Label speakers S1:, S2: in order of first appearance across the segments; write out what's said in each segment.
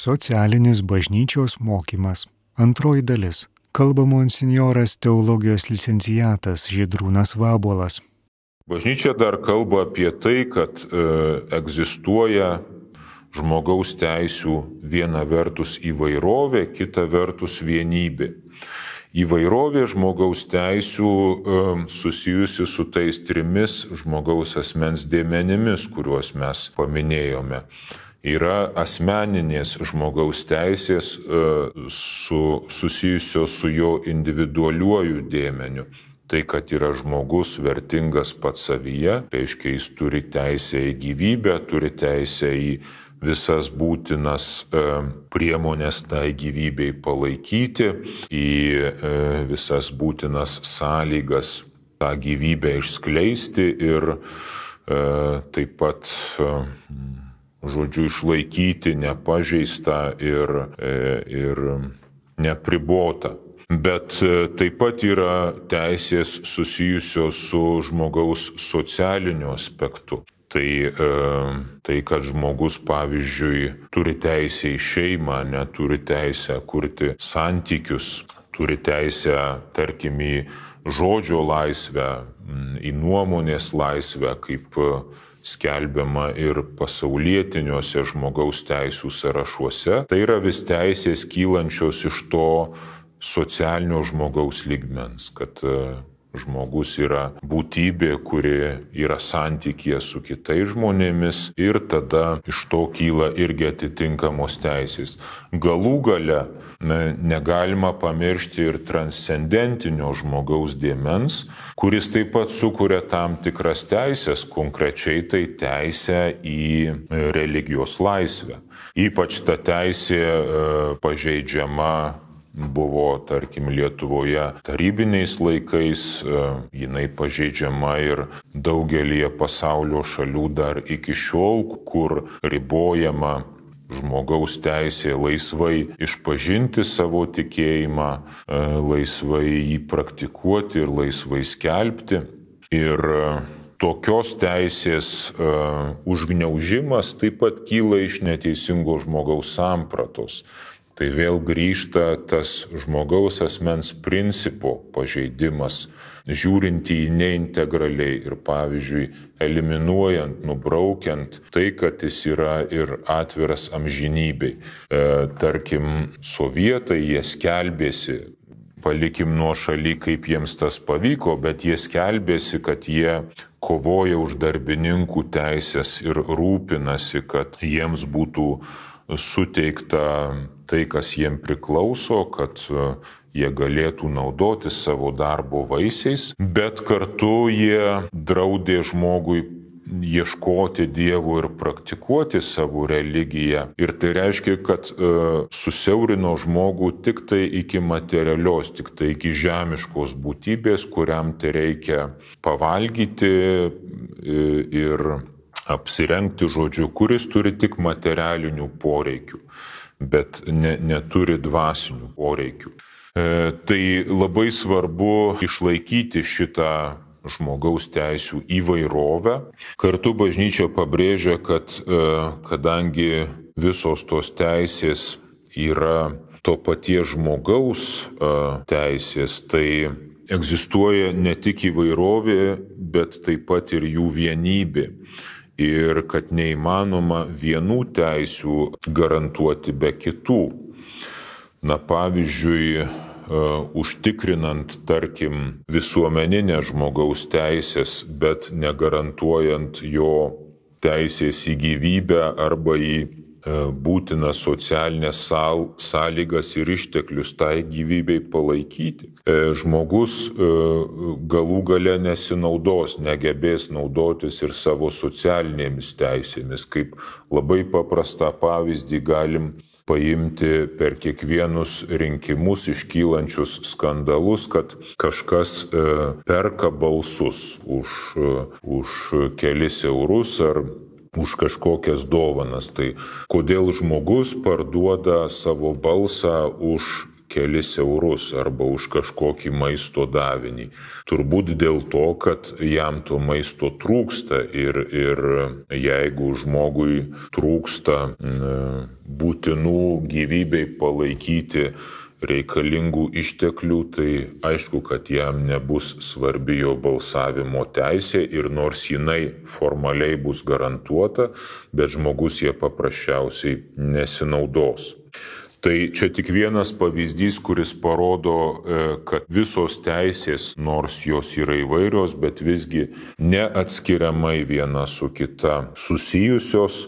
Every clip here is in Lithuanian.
S1: Socialinis bažnyčios mokymas. Antroji dalis. Kalba monsinjoras teologijos licencijatas Žydrūnas Vabolas.
S2: Bažnyčia dar kalba apie tai, kad e, egzistuoja žmogaus teisų viena vertus įvairovė, kita vertus vienybė. Įvairovė žmogaus teisų e, susijusi su tais trimis žmogaus asmens dėmenimis, kuriuos mes paminėjome yra asmeninės žmogaus teisės e, su, susijusios su jo individualiuoju dėmeniu. Tai, kad yra žmogus vertingas pats savyje, reiškia, jis turi teisę į gyvybę, turi teisę į visas būtinas e, priemonės tai gyvybei palaikyti, į e, visas būtinas sąlygas tą gyvybę išskleisti ir taip pat žodžiu, išlaikyti nepažeistą ir, e, ir nepribotą. Bet e, taip pat yra teisės susijusios su žmogaus socialiniu aspektu. Tai, e, tai, kad žmogus, pavyzdžiui, turi teisę į šeimą, neturi teisę kurti santykius, turi teisę, tarkim, į žodžio laisvę, į nuomonės laisvę, kaip skelbiama ir pasaulietiniuose žmogaus teisų sąrašuose. Tai yra vis teisės kylančios iš to socialinio žmogaus lygmens, kad žmogus yra būtybė, kuri yra santykė su kitais žmonėmis ir tada iš to kyla irgi atitinkamos teisės. Galų gale negalima pamiršti ir transcendentinio žmogaus dėmens, kuris taip pat sukuria tam tikras teisės, konkrečiai tai teisę į religijos laisvę. Ypač ta teisė e, pažeidžiama buvo, tarkim, Lietuvoje tarybiniais laikais, e, jinai pažeidžiama ir daugelie pasaulio šalių dar iki šiol, kur ribojama žmogaus teisė laisvai išpažinti savo tikėjimą, e, laisvai jį praktikuoti ir laisvai skelbti. Ir e, tokios teisės užgneužimas taip pat kyla iš neteisingo žmogaus sampratos. Tai vėl grįžta tas žmogaus asmens principo pažeidimas, žiūrint į jį neintegraliai ir pavyzdžiui eliminuojant, nubraukiant tai, kad jis yra ir atviras amžinybei. E, tarkim, sovietai jie skelbėsi, palikim nuo šaly, kaip jiems tas pavyko, bet jie skelbėsi, kad jie kovoja už darbininkų teisės ir rūpinasi, kad jiems būtų suteikta tai, kas jiem priklauso, kad jie galėtų naudoti savo darbo vaisiais, bet kartu jie draudė žmogui ieškoti Dievo ir praktikuoti savo religiją. Ir tai reiškia, kad e, susiaurino žmogų tik tai iki materialios, tik tai iki žemiškos būtybės, kuriam tai reikia pavalgyti e, ir apsirengti žodžiu, kuris turi tik materialinių poreikių, bet ne, neturi dvasinių poreikių. E, tai labai svarbu išlaikyti šitą žmogaus teisų įvairovę. Kartu bažnyčia pabrėžia, kad e, kadangi visos tos teisės yra to paties žmogaus e, teisės, tai egzistuoja ne tik įvairovė, bet taip pat ir jų vienybė. Ir kad neįmanoma vienų teisių garantuoti be kitų. Na pavyzdžiui, e, užtikrinant, tarkim, visuomeninę žmogaus teisės, bet negarantuojant jo teisės į gyvybę arba į e, būtinas socialinės sąlygas ir išteklius tai gyvybei palaikyti. E, žmogus galų gale nesinaudos, negebės naudotis ir savo socialinėmis teisėmis. Kaip labai paprastą pavyzdį galim paimti per kiekvienus rinkimus iškylančius skandalus, kad kažkas e, perka balsus už, e, už kelis eurus ar už kažkokias dovanas. Tai kodėl žmogus parduoda savo balsą už kelis eurus arba už kažkokį maisto davinį. Turbūt dėl to, kad jam to maisto trūksta ir, ir jeigu žmogui trūksta būtinų gyvybei palaikyti reikalingų išteklių, tai aišku, kad jam nebus svarbi jo balsavimo teisė ir nors jinai formaliai bus garantuota, bet žmogus jie paprasčiausiai nesinaudos. Tai čia tik vienas pavyzdys, kuris parodo, e, kad visos teisės, nors jos yra įvairios, bet visgi neatskiriamai viena su kita susijusios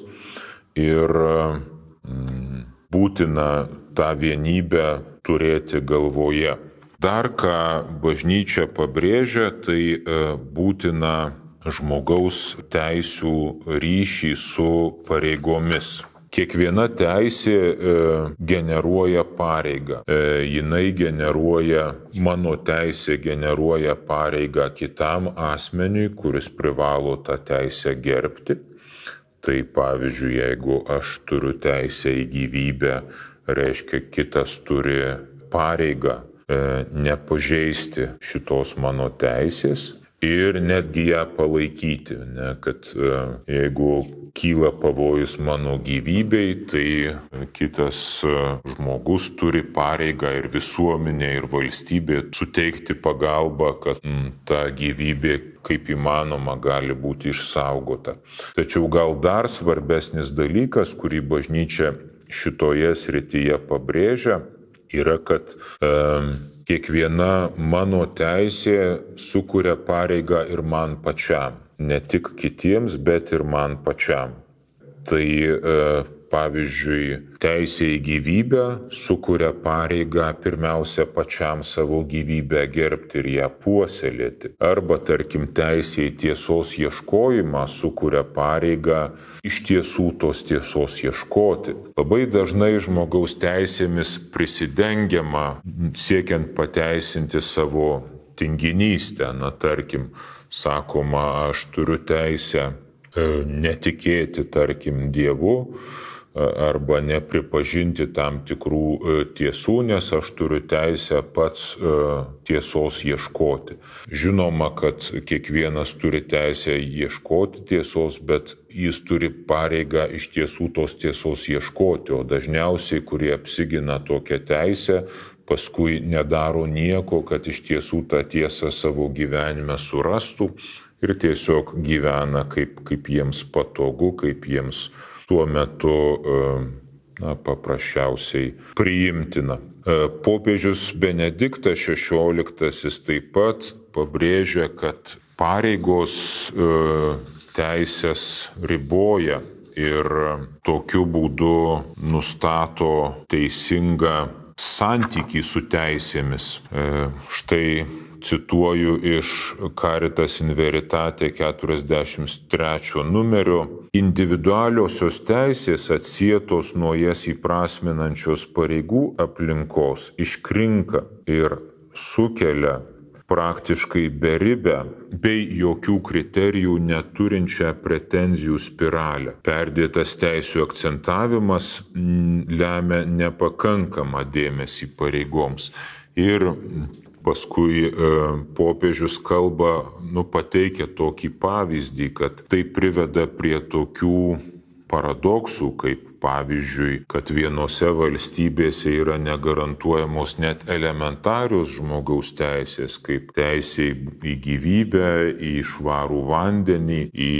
S2: ir mm, būtina tą vienybę turėti galvoje. Dar ką bažnyčia pabrėžia, tai e, būtina žmogaus teisų ryšį su pareigomis. Kiekviena teisė e, generuoja pareigą. E, jinai generuoja, mano teisė generuoja pareigą kitam asmeniui, kuris privalo tą teisę gerbti. Tai pavyzdžiui, jeigu aš turiu teisę į gyvybę, reiškia kitas turi pareigą e, nepažeisti šitos mano teisės ir netgi ją palaikyti, ne, kad e, jeigu kyla pavojus mano gyvybei, tai kitas e, žmogus turi pareigą ir visuomenė, ir valstybė suteikti pagalbą, kad m, ta gyvybė kaip įmanoma gali būti išsaugota. Tačiau gal dar svarbesnis dalykas, kurį bažnyčia šitoje srityje pabrėžia, yra, kad e, kiekviena mano teisė sukuria pareigą ir man pačiam, ne tik kitiems, bet ir man pačiam. Tai e, Pavyzdžiui, teisė į gyvybę sukuria pareigą pirmiausia pačiam savo gyvybę gerbti ir ją puoselėti. Arba, tarkim, teisė į tiesos ieškojimą sukuria pareigą iš tiesų tos tiesos ieškoti. Labai dažnai žmogaus teisėmis prisidengiama siekiant pateisinti savo tinginystę. Na, tarkim, sakoma, aš turiu teisę e, netikėti, tarkim, Dievu, arba nepripažinti tam tikrų e, tiesų, nes aš turiu teisę pats e, tiesos ieškoti. Žinoma, kad kiekvienas turi teisę ieškoti tiesos, bet jis turi pareigą iš tiesų tos tiesos ieškoti, o dažniausiai, kurie apsigina tokią teisę, paskui nedaro nieko, kad iš tiesų tą tiesą savo gyvenime surastų ir tiesiog gyvena kaip, kaip jiems patogu, kaip jiems tuo metu e, na, paprasčiausiai priimtina. E, popiežius Benediktas XVI taip pat pabrėžia, kad pareigos e, teisės riboja ir tokiu būdu nustato teisingą santykį su teisėmis. Štai cituoju iš Caritas in Veritate 43 numerio, individualiosios teisės atsietos nuo jas įprasminančios pareigų aplinkos iškrinka ir sukelia praktiškai beribę bei jokių kriterijų neturinčią pretenzijų spiralę. Perdėtas teisų akcentavimas lemia nepakankamą dėmesį pareigoms. Ir Paskui e, popiežius kalba, nu, pateikia tokį pavyzdį, kad tai priveda prie tokių paradoksų, kaip Pavyzdžiui, kad vienose valstybėse yra negarantuojamos net elementarius žmogaus teisės, kaip teisė į gyvybę, į švarų vandenį, į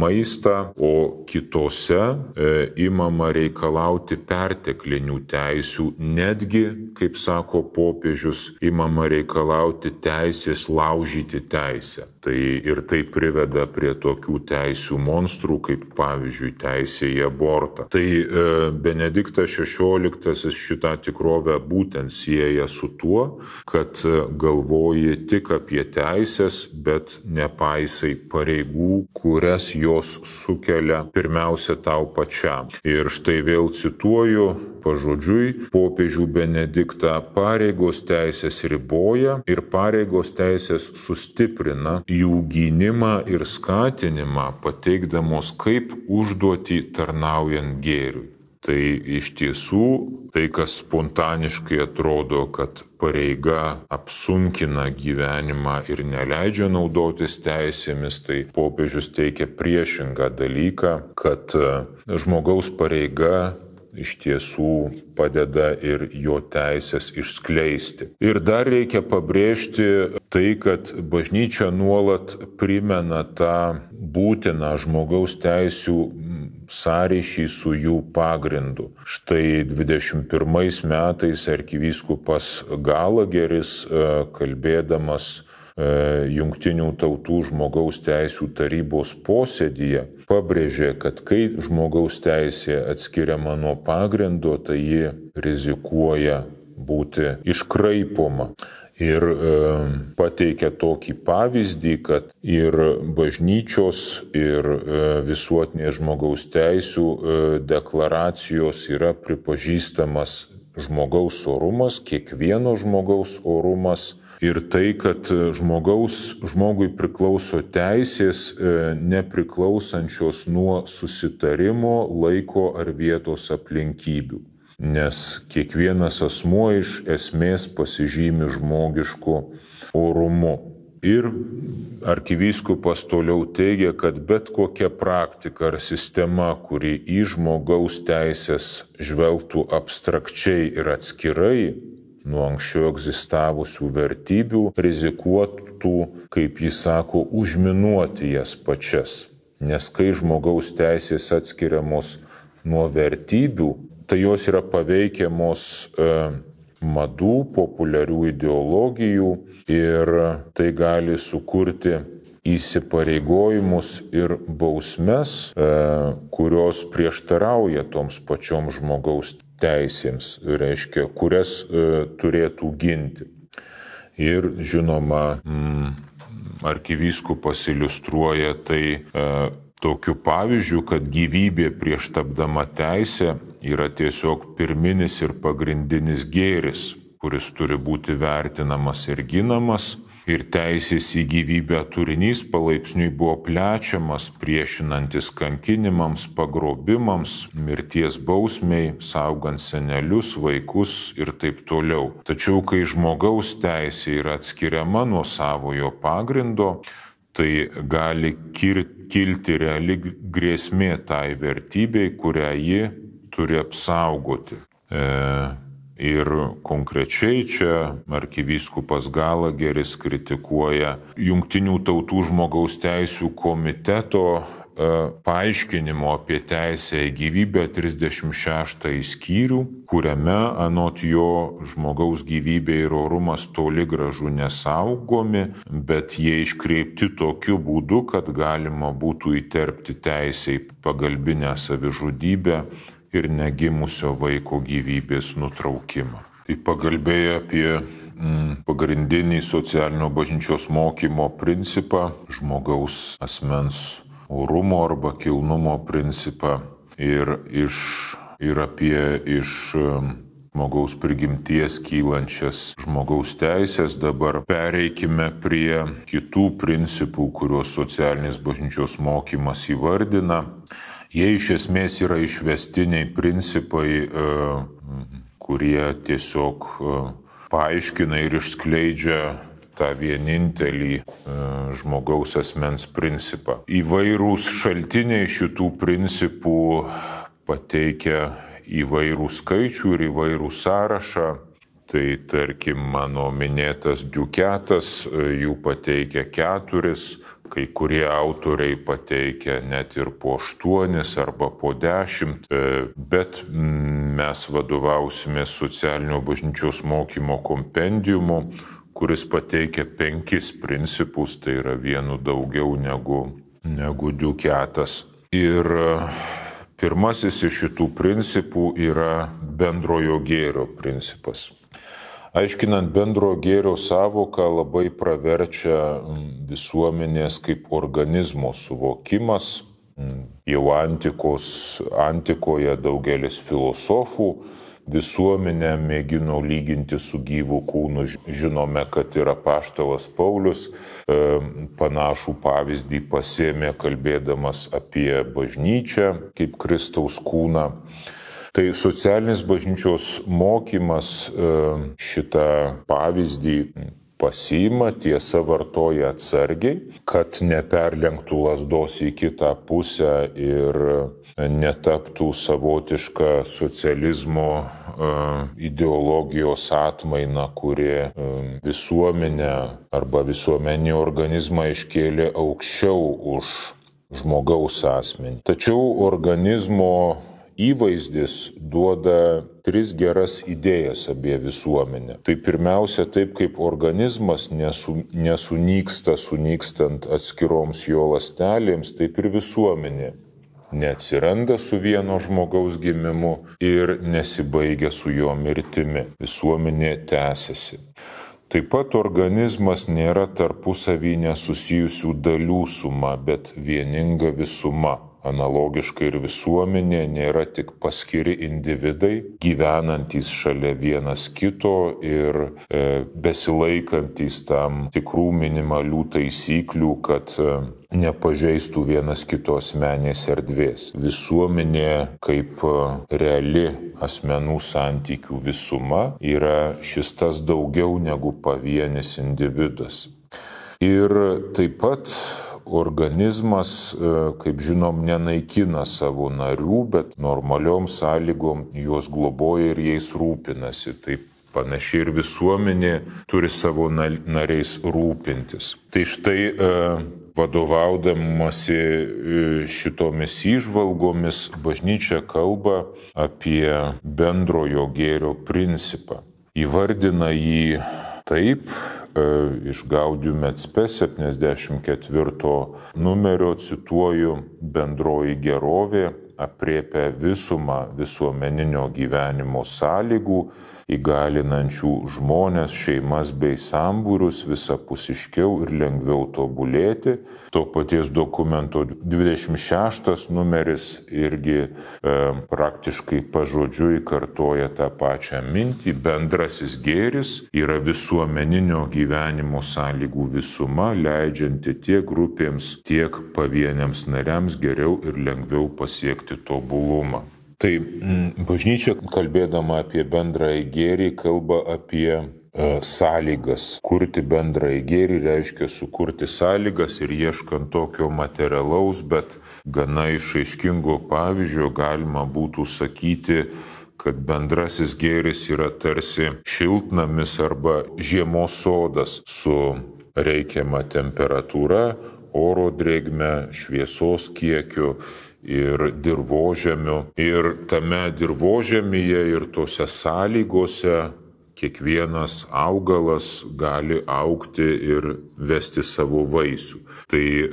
S2: maistą, o kitose e, imama reikalauti perteklinių teisių, netgi, kaip sako popiežius, imama reikalauti teisės laužyti teisę. Tai ir tai priveda prie tokių teisių monstrų, kaip pavyzdžiui teisė į abortą. Tai Tai e, Benediktas XVI šitą tikrovę būtent sieja su tuo, kad e, galvoji tik apie teisės, bet nepaisai pareigų, kurias jos sukelia pirmiausia tau pačiam. Ir štai vėl cituoju pažodžiui, popiežių Benediktą pareigos teisės riboja ir pareigos teisės sustiprina jų gynimą ir skatinimą, pateikdamos kaip užduoti tarnaujant gėriui. Tai iš tiesų tai, kas spontaniškai atrodo, kad pareiga apsunkina gyvenimą ir neleidžia naudotis teisėmis, tai popiežius teikia priešingą dalyką, kad žmogaus pareiga iš tiesų padeda ir jo teisės išskleisti. Ir dar reikia pabrėžti tai, kad bažnyčia nuolat primena tą būtiną žmogaus teisų sąryšį su jų pagrindu. Štai 21 metais arkivyskupas Galageris e, kalbėdamas e, Junktinių tautų žmogaus teisų tarybos posėdyje pabrėžė, kad kai žmogaus teisė atskiriama nuo pagrindo, tai ji rizikuoja būti iškraipoma. Ir e, pateikia tokį pavyzdį, kad ir bažnyčios, ir e, visuotinės žmogaus teisų e, deklaracijos yra pripažįstamas žmogaus orumas, kiekvieno žmogaus orumas ir tai, kad žmogaus, žmogui priklauso teisės nepriklausančios nuo susitarimo, laiko ar vietos aplinkybių. Nes kiekvienas asmuo iš esmės pasižymi žmogišku orumu. Ir arkivyskupas toliau teigia, kad bet kokia praktika ar sistema, kuri į žmogaus teisės žvelgtų abstrakčiai ir atskirai, nuo anksčiau egzistavusių vertybių, rizikuotų, kaip jis sako, užminuoti jas pačias. Nes kai žmogaus teisės atskiriamos nuo vertybių, tai jos yra paveikiamos e, madų, populiarių ideologijų ir tai gali sukurti įsipareigojimus ir bausmes, e, kurios prieštarauja toms pačioms žmogaus teisėms, reiškia, kurias e, turėtų ginti. Ir žinoma, arkivyskupas iliustruoja tai tokiu pavyzdžiu, kad gyvybė prieš tapdama teisę yra tiesiog pirminis ir pagrindinis gėris, kuris turi būti vertinamas ir ginamas ir teisės į gyvybę turinys palaipsniui buvo plečiamas priešinantis kankinimams, pagrobimams, mirties bausmiai, saugant senelius, vaikus ir taip toliau. Tačiau kai žmogaus teisė yra atskiriama nuo savojo pagrindo, tai gali kilti reali grėsmė tai vertybei, kurią ji turi apsaugoti. E, Ir konkrečiai čia arkivyskupas Galageris kritikuoja Junktinių tautų žmogaus teisų komiteto paaiškinimo apie teisę į gyvybę 36 skyrių, kuriame anot jo žmogaus gyvybė ir orumas toli gražu nesaugomi, bet jie iškreipti tokiu būdu, kad galima būtų įterpti teisę į pagalbinę savižudybę ir negimusio vaiko gyvybės nutraukimą. Tai pagalbėję apie mm, pagrindinį socialinio bažnyčios mokymo principą, žmogaus asmens orumo arba kilnumo principą ir, iš, ir apie iš žmogaus prigimties kylančias žmogaus teisės. Dabar pereikime prie kitų principų, kuriuos socialinės bažnyčios mokymas įvardina. Jie iš esmės yra išvestiniai principai, e, kurie tiesiog e, paaiškina ir išskleidžia tą vienintelį e, žmogaus asmens principą. Įvairūs šaltiniai šitų principų pateikia įvairių skaičių ir įvairių sąrašą. Tai tarkim mano minėtas Duketas, jų pateikia keturis, Kai kurie autoriai pateikia net ir po aštuonis arba po dešimt, e, bet mes vadovausime socialinio bažnyčios mokymo kompendiumu, kuris pateikia penkis principus, tai yra vienu daugiau negu, negu duketas. Ir e, pirmasis iš šitų principų yra bendrojo gėrio principas. Aiškinant bendro gėrio savoką labai praverčia visuomenės kaip organizmo suvokimas. Jau antikos, antikoje daugelis filosofų visuomenę mėgino lyginti su gyvu kūnu. Žinome, kad yra paštalas Paulius e, panašų pavyzdį pasėmė kalbėdamas apie bažnyčią kaip Kristaus kūną. Tai socialinis bažnyčios mokymas e, šitą pavyzdį pasiima, tiesa vartoja atsargiai, kad neperlenktų lasdos į kitą pusę ir netaptų savotiška socializmo e, ideologijos atmaina, kuri e, visuomenę arba visuomenį organizmą iškėlė aukščiau už žmogaus asmenį. Tačiau organizmo įvaizdis duoda tris geras idėjas apie visuomenę. Tai pirmiausia, taip kaip organizmas nesu, nesunyksta sunykstant atskiroms jo lastelėms, taip ir visuomenė neatsiranda su vieno žmogaus gimimu ir nesibaigia su jo mirtimi. Visuomenė tęsiasi. Taip pat organizmas nėra tarpusavį nesusijusių dalių suma, bet vieninga visuma. Analogiškai ir visuomenė nėra tik paskiri individai, gyvenantys šalia vienas kito ir e, besilaikantis tam tikrų minimalių taisyklių, kad e, nepažeistų vienas kito asmenės erdvės. Visuomenė kaip e, reali asmenų santykių visuma yra šis tas daugiau negu pavienis individas. Ir taip pat organizmas, e, kaip žinom, nenaikina savo narių, bet normaliom sąlygom juos globoja ir jais rūpinasi. Taip panašiai ir visuomenė turi savo nariais rūpintis. Tai štai e, vadovaudamasi e, šitomis įžvalgomis bažnyčia kalba apie bendrojo gėrio principą. Įvardina jį taip, iš Gaudium Etspe 74 numerio cituoju bendroji gerovė apriepia visumą visuomeninio gyvenimo sąlygų įgalinančių žmonės, šeimas bei sambūrius visapusiškiau ir lengviau tobulėti. To paties dokumento 26 numeris irgi e, praktiškai pažodžiui kartoja tą pačią mintį. Bendrasis gėris yra visuomeninio gyvenimo sąlygų visuma, leidžianti tiek grupėms, tiek pavieniams nariams geriau ir lengviau pasiekti tobulumą. Tai mm, bažnyčia, kalbėdama apie bendrąjį gėrį, kalba apie e, sąlygas. Kurti bendrąjį gėrį reiškia sukurti sąlygas ir ieškant tokio materialaus, bet gana išaiškingo pavyzdžio galima būtų sakyti, kad bendrasis gėris yra tarsi šiltnamis arba žiemos sodas su reikiama temperatūra, oro drėgme, šviesos kiekiu ir dirbožemiu. Ir tame dirbožemyje ir tose sąlygose kiekvienas augalas gali aukti ir vesti savo vaisių. Tai e,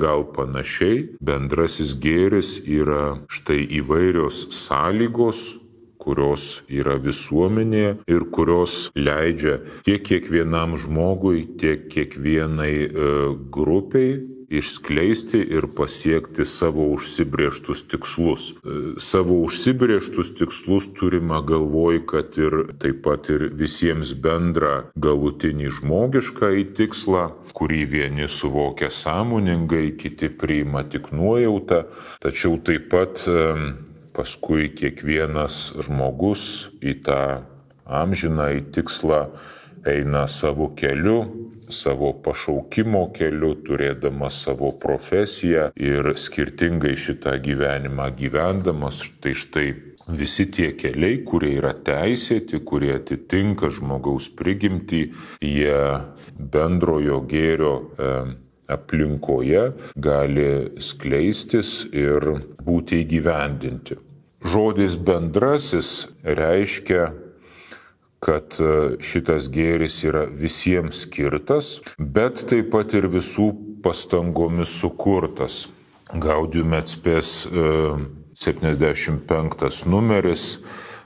S2: gal panašiai bendrasis gėris yra štai įvairios sąlygos, kurios yra visuomenėje ir kurios leidžia tiek kiekvienam žmogui, tiek kiekvienai e, grupiai išskleisti ir pasiekti savo užsibrieštus tikslus. E, savo užsibrieštus tikslus turime galvoj, kad ir taip pat ir visiems bendrą galutinį žmogišką į tikslą, kurį vieni suvokia sąmoningai, kiti priima tik nuojautą, tačiau taip pat e, paskui kiekvienas žmogus į tą amžiną į tikslą eina savo keliu, savo pašaukimo keliu, turėdamas savo profesiją ir skirtingai šitą gyvenimą gyvendamas. Tai štai visi tie keliai, kurie yra teisėti, kurie atitinka žmogaus prigimtį, jie bendrojo gėrio e, aplinkoje gali skleistis ir būti įgyvendinti. Žodis bendrasis reiškia kad e, šitas gėris yra visiems skirtas, bet taip pat ir visų pastangomis sukurtas. Gaudium atspės 75 numeris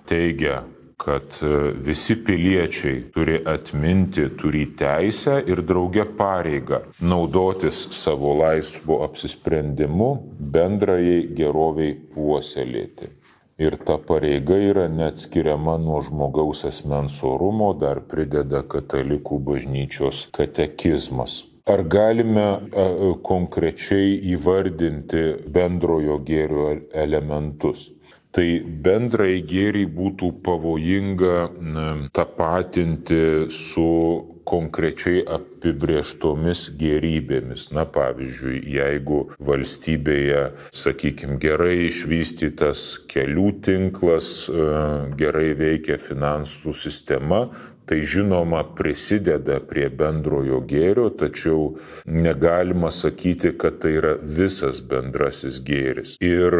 S2: teigia, kad e, visi piliečiai turi atminti, turi teisę ir draugę pareigą naudotis savo laisvu apsisprendimu bendrajai geroviai puoselėti. Ir ta pareiga yra neatskiriama nuo žmogaus asmens orumo, dar prideda katalikų bažnyčios katekizmas. Ar galime konkrečiai įvardinti bendrojo gėrio elementus? Tai bendrai gėrį būtų pavojinga tapatinti su konkrečiai apibrieštomis gerybėmis. Na pavyzdžiui, jeigu valstybėje, sakykime, gerai išvystytas kelių tinklas, e, gerai veikia finansų sistema, tai žinoma prisideda prie bendrojo gėrio, tačiau negalima sakyti, kad tai yra visas bendrasis gėris. Ir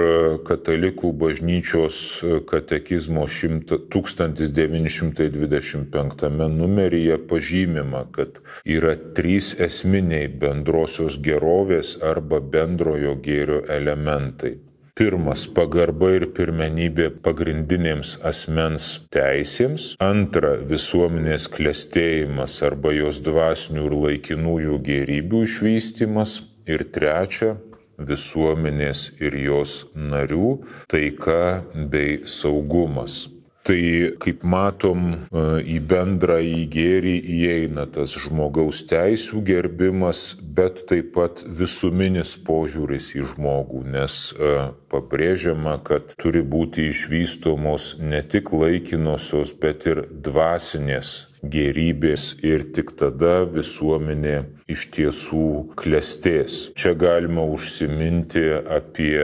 S2: katalikų bažnyčios katekizmo 1925 numeryje pažymima, kad yra trys esminiai bendrosios gerovės arba bendrojo gėrio elementai. Pirmas - pagarba ir pirmenybė pagrindinėms asmens teisėms. Antra - visuomenės klėstėjimas arba jos dvasinių ir laikinųjų gerybių išvystimas. Ir trečia - visuomenės ir jos narių taika bei saugumas. Tai kaip matom, e, į bendrą į gėrį įeina tas žmogaus teisų gerbimas, bet taip pat visuminis požiūris į žmogų, nes e, pabrėžiama, kad turi būti išvystomos ne tik laikinosios, bet ir dvasinės gerybės ir tik tada visuomenė iš tiesų klestės. Čia galima užsiminti apie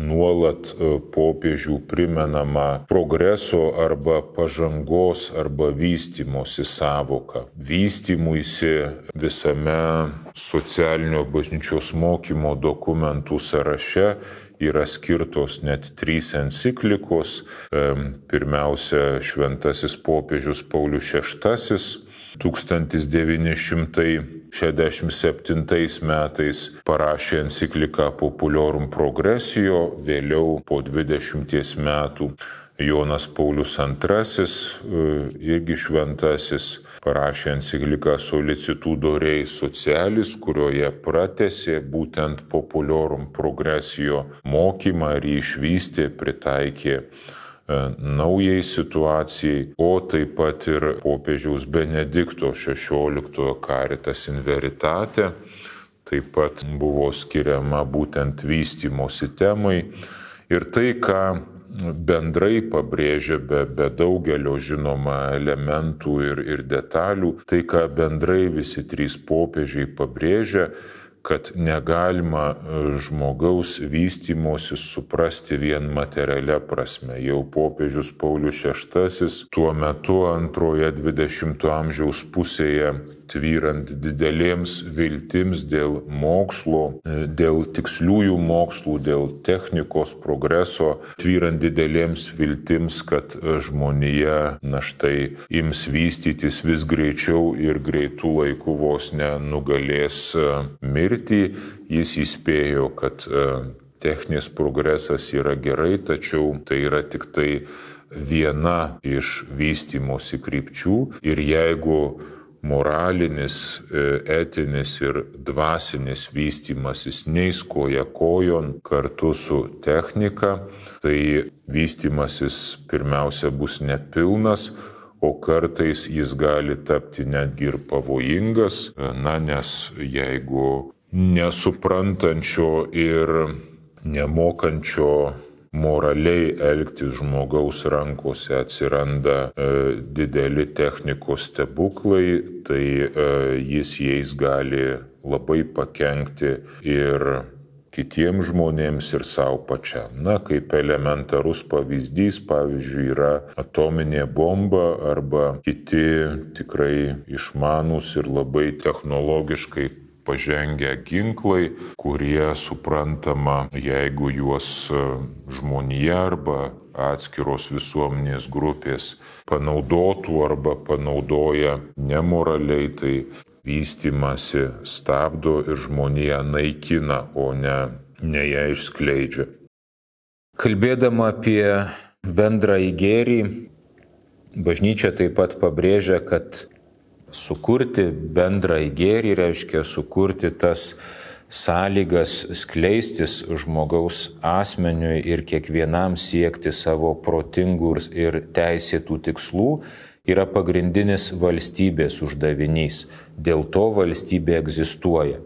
S2: nuolat e, popiežių primenama progreso arba pažangos arba vystimosi savoka. Vystimuisi visame socialinio bažnyčios mokymo dokumentų sąraše yra skirtos net trys enciklikos. Pirmiausia, šventasis popiežius Paulius VI 1967 metais parašė encikliką Populiorum Progresio, vėliau po 20 metų Jonas Paulius II, e, irgi šventasis, parašė encikliką Solicitudo Rei Socialis, kurioje pratesė būtent Populiorum Progresio mokymą ir jį išvystė, pritaikė naujai situacijai, o taip pat ir popiežiaus Benedikto XVI karitas in veritate taip pat buvo skiriama būtent vystimosi temai. Ir tai, ką bendrai pabrėžia be, be daugelio žinoma elementų ir, ir detalių, tai, ką bendrai visi trys popiežiai pabrėžia, kad negalima e, žmogaus vystimosi suprasti vien materialia prasme. Jau popiežius Paulius VI tuo metu antroje 20-ojo amžiaus pusėje tvyrant didelėms viltims dėl mokslo, e, dėl tiksliųjų mokslų, dėl technikos progreso, tvyrant didelėms viltims, kad e, žmonija na štai ims vystytis vis greičiau ir greitų laikų vos nenugalės e, mirtį, jis įspėjo, kad techninis progresas yra gerai, tačiau tai yra tik tai viena iš vystimosi krypčių. Ir jeigu moralinis, e, etinis ir dvasinis vystimasis neis koja kojon kartu su technika, tai vystimasis pirmiausia bus nepilnas, o kartais jis gali tapti netgi ir pavojingas, na nes jeigu nesuprantančio ir nemokančio moraliai elgtis žmogaus rankose atsiranda e, dideli technikos stebuklai, tai e, jis jais gali labai pakengti ir kitiems žmonėms ir savo pačiam. Na, kaip elementarus pavyzdys, pavyzdžiui, yra atominė bomba arba kiti tikrai išmanus ir labai technologiškai pažengę ginklai, kurie suprantama, jeigu juos e, žmonija arba atskiros visuomenės grupės panaudotų arba panaudoja nemoraliai, tai vystimasi stabdo ir žmonija naikina, o ne, ne ją išskleidžia.
S3: Kalbėdama apie bendrą įgėrį, bažnyčia taip pat pabrėžia, kad Sukurti bendrą gėrį reiškia sukurti tas sąlygas skleistis žmogaus asmeniui ir kiekvienam siekti savo protingų ir teisėtų tikslų yra pagrindinis valstybės uždavinys. Dėl to valstybė egzistuoja.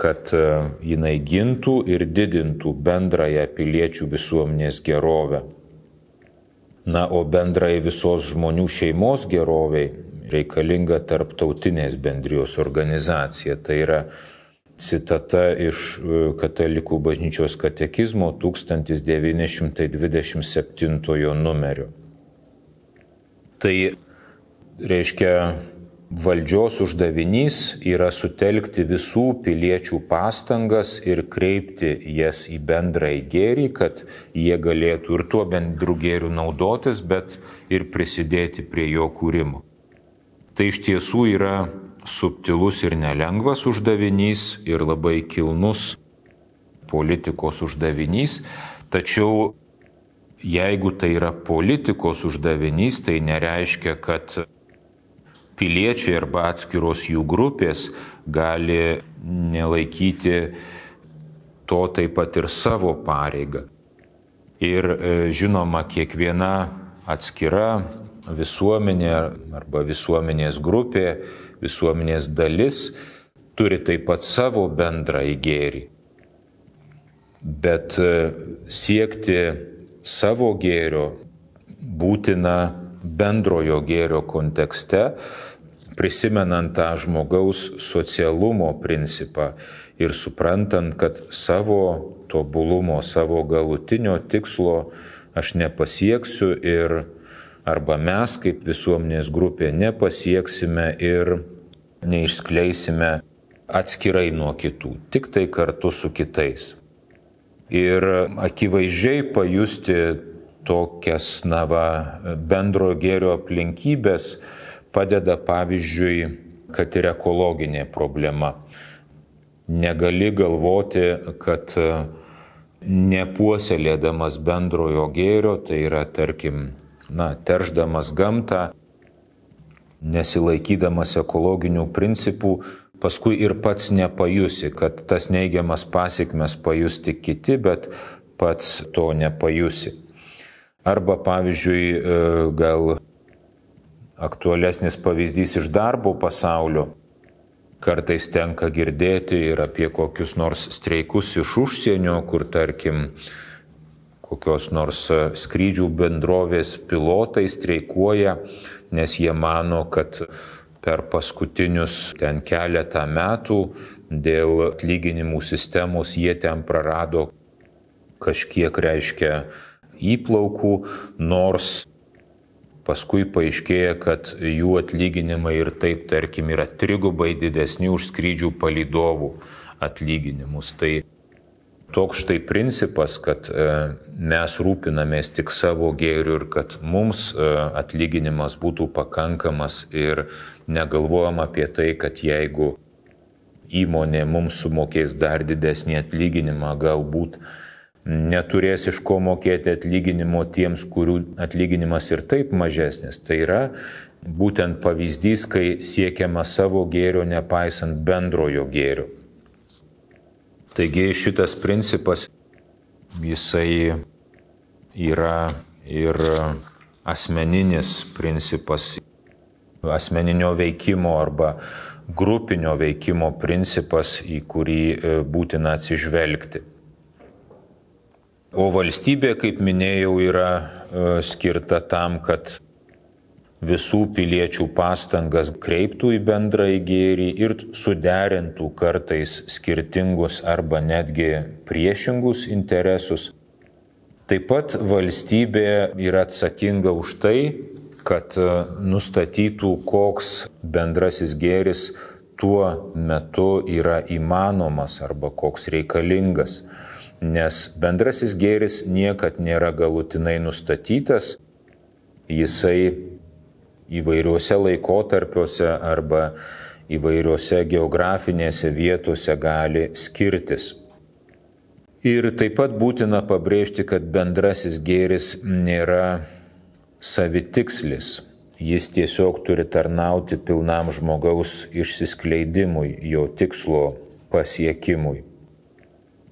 S2: kad e, jinai gintų ir didintų bendrąją piliečių visuomenės gerovę. Na, o bendrai visos žmonių šeimos geroviai reikalinga tarptautinės bendrijos organizacija. Tai yra citata iš e, Katalikų bažnyčios katekizmo 1927 numerio. Tai reiškia, valdžios uždavinys yra sutelkti visų piliečių pastangas ir kreipti jas į bendrąjį gėrį, kad jie galėtų ir tuo bendru gėriu naudotis, bet ir prisidėti prie jo kūrimo. Tai iš tiesų yra subtilus ir nelengvas uždavinys ir labai kilnus politikos uždavinys, tačiau jeigu tai yra politikos uždavinys, tai nereiškia, kad piliečiai arba atskiros jų grupės gali nelaikyti to taip pat ir savo pareigą. Ir e, žinoma, kiekviena atskira visuomenė arba visuomenės grupė visuomenės dalis turi taip pat savo bendrą įgėrį. Bet e, siekti savo gėrio būtina bendrojo gėrio kontekste, prisimenant tą žmogaus socialumo principą ir suprantant, kad savo tobulumo, savo galutinio tikslo aš nepasieksiu ir arba mes kaip visuomenės grupė nepasieksime ir neišskleisime atskirai nuo kitų, tik tai kartu su kitais. Ir akivaizdžiai pajusti tokias, na, va, bendro gėrio aplinkybės padeda pavyzdžiui, kad ir ekologinė problema. Negali galvoti, kad nepuoselėdamas bendrojo gėrio, tai yra, tarkim, na, terždamas gamtą, nesilaikydamas ekologinių principų, paskui ir pats nepajusi, kad tas neigiamas pasiekmes pajusti kiti, bet pats to nepajusi. Arba pavyzdžiui, e, gal aktualesnis pavyzdys iš darbo pasaulio. Kartais tenka girdėti ir apie kokius nors streikus iš užsienio, kur tarkim kokios nors e, skrydžių bendrovės pilotai streikuoja, nes jie mano, kad per paskutinius ten keletą metų dėl atlyginimų sistemos jie ten prarado kažkiek reiškia įplaukų, nors paskui paaiškėja, kad jų atlyginimai ir taip, tarkim, yra trigubai didesni už skrydžių palydovų atlyginimus. Tai toks štai principas, kad e, mes rūpinamės tik savo gėriu ir kad mums e, atlyginimas būtų pakankamas ir negalvojam apie tai, kad jeigu įmonė mums sumokės dar didesnį atlyginimą, galbūt neturės iš ko mokėti atlyginimo tiems, kurių atlyginimas ir taip mažesnis. Tai yra būtent pavyzdys, kai siekiama savo gėrio nepaisant bendrojo gėrio. Taigi šitas principas, jisai yra ir asmeninis principas, asmeninio veikimo arba grupinio veikimo principas, į kurį e, būtina atsižvelgti. O valstybė, kaip minėjau, yra e, skirta tam, kad visų piliečių pastangas kreiptų į bendrąjį gėrį ir suderintų kartais skirtingus arba netgi priešingus interesus. Taip pat valstybė yra atsakinga už tai, kad e, nustatytų, koks bendrasis gėris tuo metu yra įmanomas arba koks reikalingas. Nes bendrasis gėris niekad nėra galutinai nustatytas, jisai įvairiuose laikotarpiuose arba įvairiuose geografinėse vietose gali skirtis. Ir taip pat būtina pabrėžti, kad bendrasis gėris nėra savitikslis. Jis tiesiog turi tarnauti pilnam žmogaus išsiskleidimui, jo tikslo pasiekimui.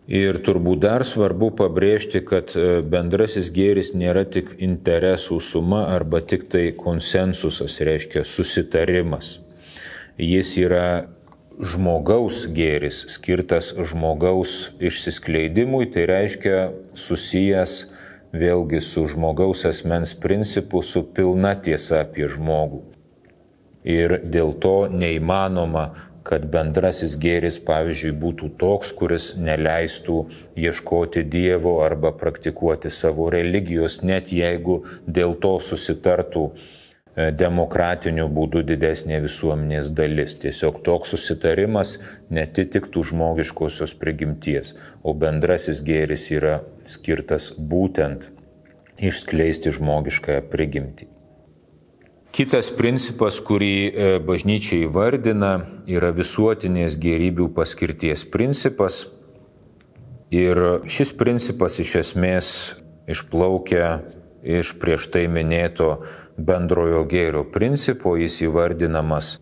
S2: Ir turbūt dar svarbu pabrėžti, kad e, bendrasis gėris nėra tik interesų suma arba tik tai konsensusas, reiškia susitarimas. Jis yra žmogaus gėris, skirtas žmogaus išsiskleidimui, tai reiškia susijęs vėlgi su žmogaus asmens principu, su pilna tiesa apie žmogų. Ir dėl to neįmanoma, kad bendrasis gėris, pavyzdžiui, būtų toks, kuris neleistų ieškoti Dievo arba praktikuoti savo religijos, net jeigu dėl to susitartų E, demokratiniu būdu didesnė visuomenės dalis. Tiesiog toks susitarimas netitiktų žmogiškosios prigimties, o bendrasis gėris yra skirtas būtent išskleisti žmogiškąją prigimtį. Kitas principas, kurį e, bažnyčiai vardina, yra visuotinės gerybių paskirties principas. Ir šis principas iš esmės išplaukia iš prieš tai minėto bendrojo gėrio principo jis įvardinamas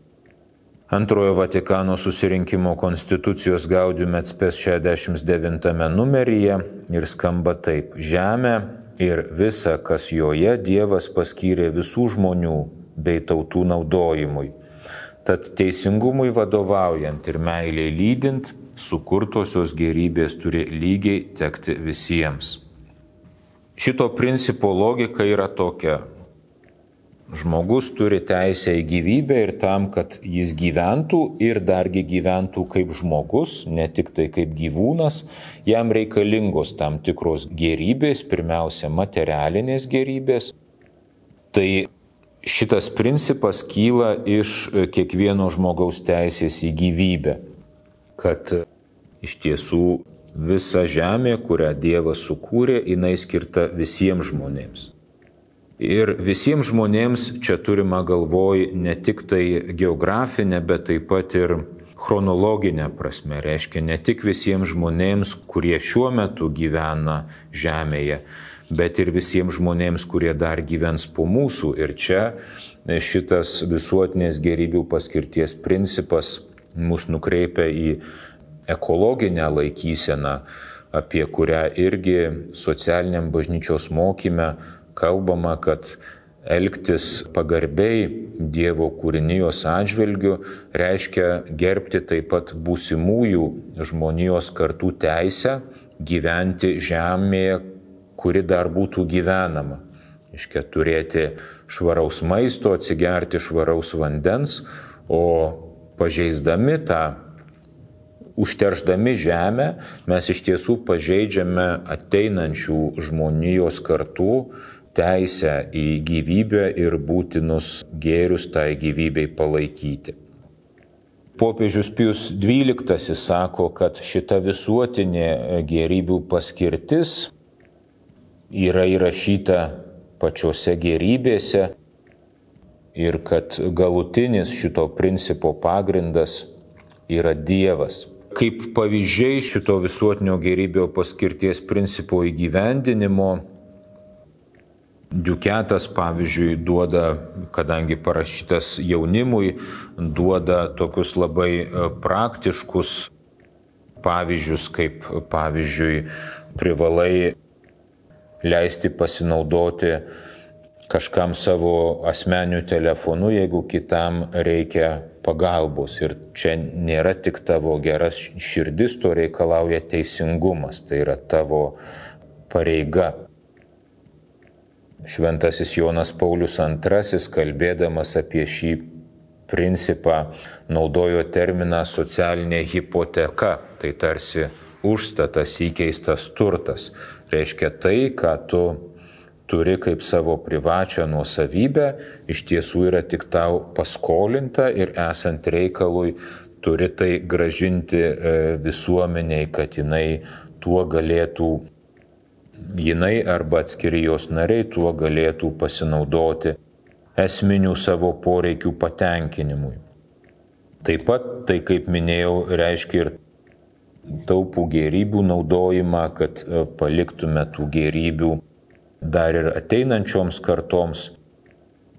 S2: Antrojo Vatikano susirinkimo konstitucijos Gaudium et Spes 69 numeryje ir skamba taip. Žemė ir visa, kas joje Dievas paskyrė visų žmonių bei tautų naudojimui. Tad teisingumui vadovaujant ir meiliai lydint, sukurtosios gerybės turi lygiai tekti visiems. Šito principo logika yra tokia. Žmogus turi teisę į gyvybę ir tam, kad jis gyventų ir dargi gyventų kaip žmogus, ne tik tai kaip gyvūnas, jam reikalingos tam tikros gerybės, pirmiausia materialinės gerybės. Tai šitas principas kyla iš kiekvieno žmogaus teisės į gyvybę, kad iš tiesų visa žemė, kurią Dievas sukūrė, jinai skirta visiems žmonėms. Ir visiems žmonėms čia turima galvoj ne tik tai geografinė, bet taip pat ir chronologinė prasme. Reiškia ne tik visiems žmonėms, kurie šiuo metu gyvena Žemėje, bet ir visiems žmonėms, kurie dar gyvens po mūsų. Ir čia šitas visuotinės gerybių paskirties principas mus nukreipia į ekologinę laikyseną, apie kurią irgi socialiniam bažnyčios mokyme kalbama, kad elgtis pagarbiai Dievo kūrinijos atžvilgiu reiškia gerbti taip pat būsimųjų žmonijos kartų teisę gyventi žemėje, kuri dar būtų gyvenama. Iškia turėti švaraus maisto, atsigerti švaraus vandens, o pažeisdami tą, užterždami žemę, mes iš tiesų pažeidžiame ateinančių žmonijos kartų teisę į gyvybę ir būtinus gėrius tai gyvybei palaikyti. Popiežius Pius XII sako, kad šita visuotinė gerybių paskirtis yra įrašyta pačiose gerybėse ir kad galutinis šito principo pagrindas yra Dievas. Kaip pavyzdžiai šito visuotinio gerybio paskirties principo įgyvendinimo Diuketas, pavyzdžiui, duoda, kadangi parašytas jaunimui, duoda tokius labai e, praktiškus pavyzdžius, kaip pavyzdžiui, privalai leisti pasinaudoti kažkam savo asmeniu telefonu, jeigu kitam reikia pagalbos. Ir čia nėra tik tavo geras širdis, to reikalauja teisingumas, tai yra tavo pareiga. Šventasis Jonas Paulius II, kalbėdamas apie šį principą, naudojo terminą socialinė hipoteka, tai tarsi užstatas įkeistas turtas. Reiškia tai, ką tu turi kaip savo privačią nuosavybę, iš tiesų yra tik tau paskolinta ir esant reikalui turi tai gražinti e, visuomeniai, kad jinai tuo galėtų jinai arba atskiri jos nariai tuo galėtų pasinaudoti esminių savo poreikių patenkinimui. Taip pat tai, kaip minėjau, reiškia ir taupų gerybių naudojimą, kad e, paliktume tų gerybių dar ir ateinančioms kartoms.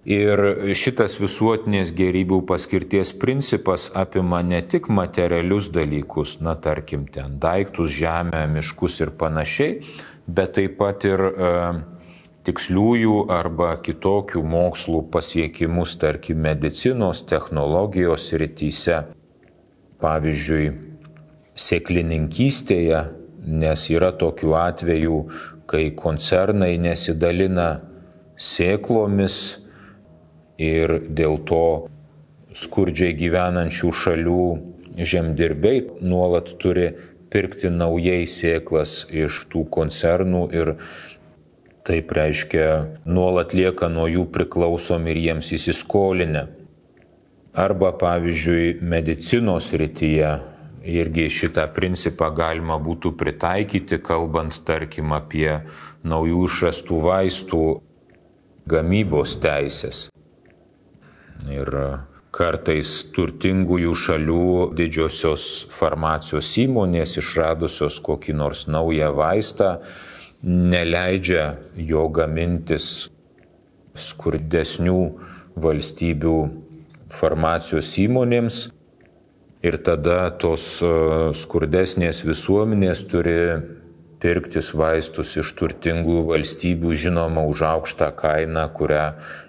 S2: Ir šitas visuotinės gerybių paskirties principas apima ne tik materialius dalykus, na tarkim, ten daiktus, žemę, miškus ir panašiai, bet taip pat ir e, tiksliųjų arba kitokių mokslų pasiekimus, tarkim, medicinos, technologijos rytise. pavyzdžiui, sėklininkystėje, nes yra tokių atvejų, kai koncernai nesidalina sėklomis ir dėl to skurdžiai gyvenančių šalių žemdirbiai nuolat turi pirkti naujai sėklas iš tų koncernų ir taip reiškia nuolat lieka nuo jų priklausomi ir jiems įsiskolinę. Arba pavyzdžiui medicinos rytyje irgi šitą principą galima būtų pritaikyti, kalbant tarkim apie naujų išrastų vaistų gamybos teisės. Ir kartais turtingųjų šalių didžiosios farmacijos įmonės išradusios kokį nors naują vaistą neleidžia jo gamintis skurdesnių valstybių farmacijos įmonėms ir tada tos e, skurdesnės visuomenės turi pirktis vaistus iš turtingų valstybių, žinoma, už aukštą kainą, kurią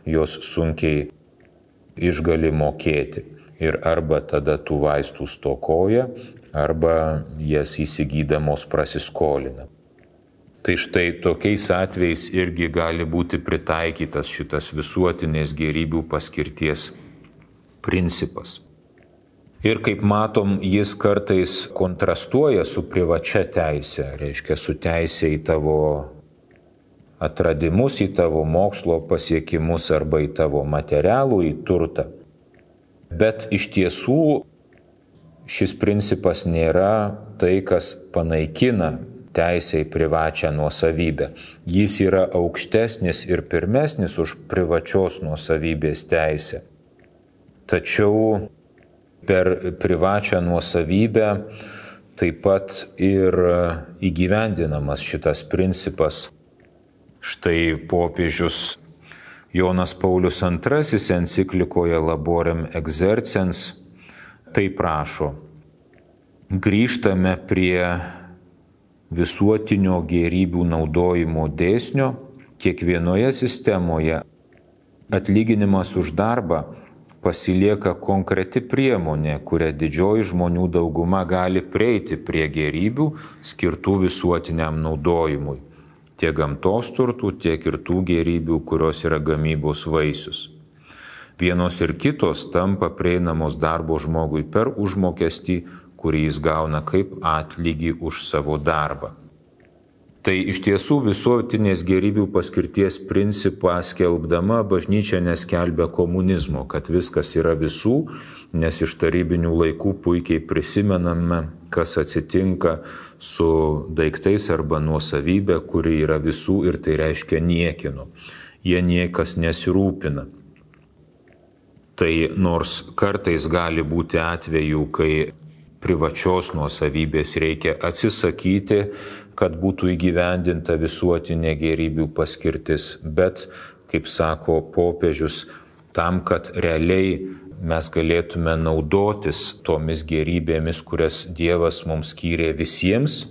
S2: jos sunkiai išgali mokėti. Ir arba tada tų vaistų stokoja, arba jas įsigydamos prasiskolina. Tai štai tokiais atvejais irgi gali būti pritaikytas šitas visuotinės gerybių paskirties principas. Ir kaip matom, jis kartais kontrastuoja su privačia teisė, reiškia su teisė į tavo atradimus, į tavo mokslo pasiekimus arba į tavo materialų, į turtą. Bet iš tiesų šis principas nėra tai, kas panaikina teisę į privačią nuosavybę. Jis yra aukštesnis ir pirmesnis už privačios nuosavybės teisę. Tačiau per privačią nuosavybę taip pat ir įgyvendinamas šitas principas Štai popiežius Jonas Paulius II enciklikoje Laborem Exercens tai prašo. Grįžtame prie visuotinio gerybių naudojimo dėsnio kiekvienoje sistemoje. Atlyginimas už darbą pasilieka konkreti priemonė, kuria didžioji žmonių dauguma gali prieiti prie gerybių skirtų visuotiniam naudojimui tiek gamtos turtų, tiek ir tų gerybių, kurios yra gamybos vaisius. Vienos ir kitos tampa prieinamos darbo žmogui per užmokestį, kurį jis gauna kaip atlygį už savo darbą. Tai iš tiesų visuotinės gerybių paskirties principą skelbdama bažnyčia neskelbia komunizmo, kad viskas yra visų, nes iš tarybinių laikų puikiai prisimename, kas atsitinka su daiktais arba nuosavybė, kuri yra visų ir tai reiškia niekino. Jie niekas nesirūpina. Tai nors kartais gali būti atvejų, kai privačios nuosavybės reikia atsisakyti, kad būtų įgyvendinta visuotinė gerybių paskirtis, bet, kaip sako popiežius, tam, kad realiai mes galėtume naudotis tomis gerybėmis, kurias Dievas mums skyrė visiems,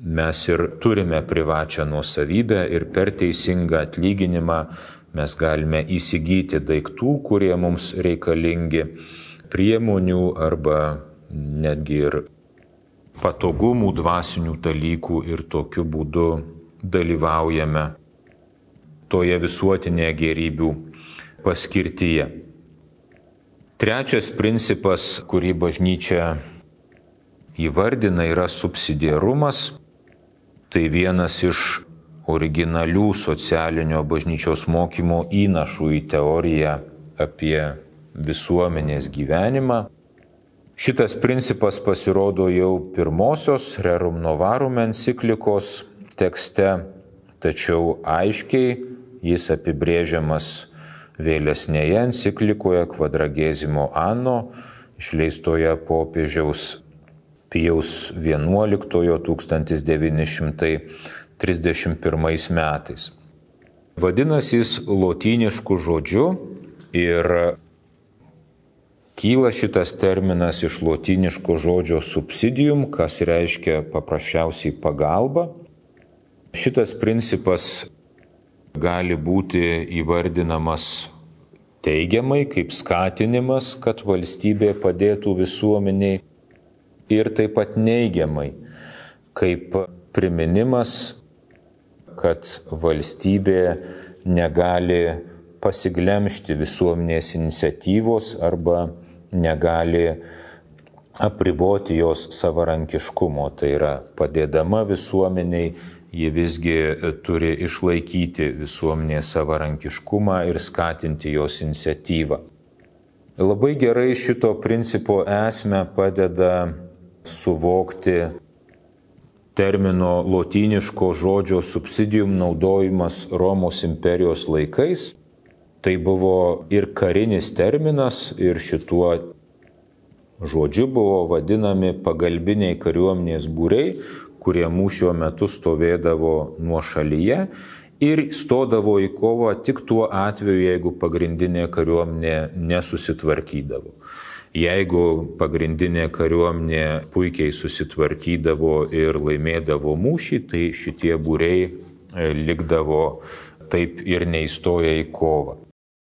S2: mes ir turime privačią nuosavybę ir per teisingą atlyginimą mes galime įsigyti daiktų, kurie mums reikalingi, priemonių arba netgi ir patogumų dvasinių dalykų ir tokiu būdu dalyvaujame toje visuotinėje gerybių paskirtyje. Trečias principas, kurį bažnyčia įvardina, yra subsidiarumas. Tai vienas iš originalių socialinio bažnyčios mokymo įnašų į teoriją apie visuomenės gyvenimą. Šitas principas pasirodo jau pirmosios Rerum Novarum enciklikos tekste, tačiau aiškiai jis apibrėžiamas vėlesnėje enciklikoje Quadragesimo Anno, išleistoje popiežiaus Pijaus XI 1931 metais. Vadinasi jis lotynišku žodžiu ir kyla šitas terminas iš lotyniško žodžio subsidium, kas reiškia paprasčiausiai pagalba. Šitas principas gali būti įvardinamas teigiamai, kaip skatinimas, kad valstybė padėtų visuomeniai ir taip pat neigiamai, kaip priminimas, kad valstybė negali pasiglemšti visuomenės iniciatyvos arba negali apriboti jos savarankiškumo. Tai yra padėdama visuomeniai, ji visgi turi išlaikyti visuomenės savarankiškumą ir skatinti jos iniciatyvą. Labai gerai šito principo esmę padeda suvokti termino lotyniško žodžio subsidijum naudojimas Romos imperijos laikais. Tai buvo ir karinis terminas, ir šituo žodžiu buvo vadinami pagalbiniai kariuomenės būriai, kurie mūšio metu stovėdavo nuo šalyje ir stodavo į kovą tik tuo atveju, jeigu pagrindinė kariuomenė nesusitvarkydavo. Jeigu pagrindinė kariuomenė puikiai susitvarkydavo ir laimėdavo mūšį, tai šitie būriai e, likdavo taip ir neįstoja į kovą.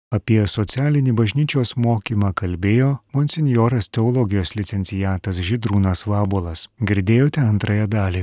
S1: Apie socialinį bažnyčios mokymą kalbėjo monsinjoras teologijos licencijatas Žydrūnas Vabolas. Girdėjote antrąją dalį.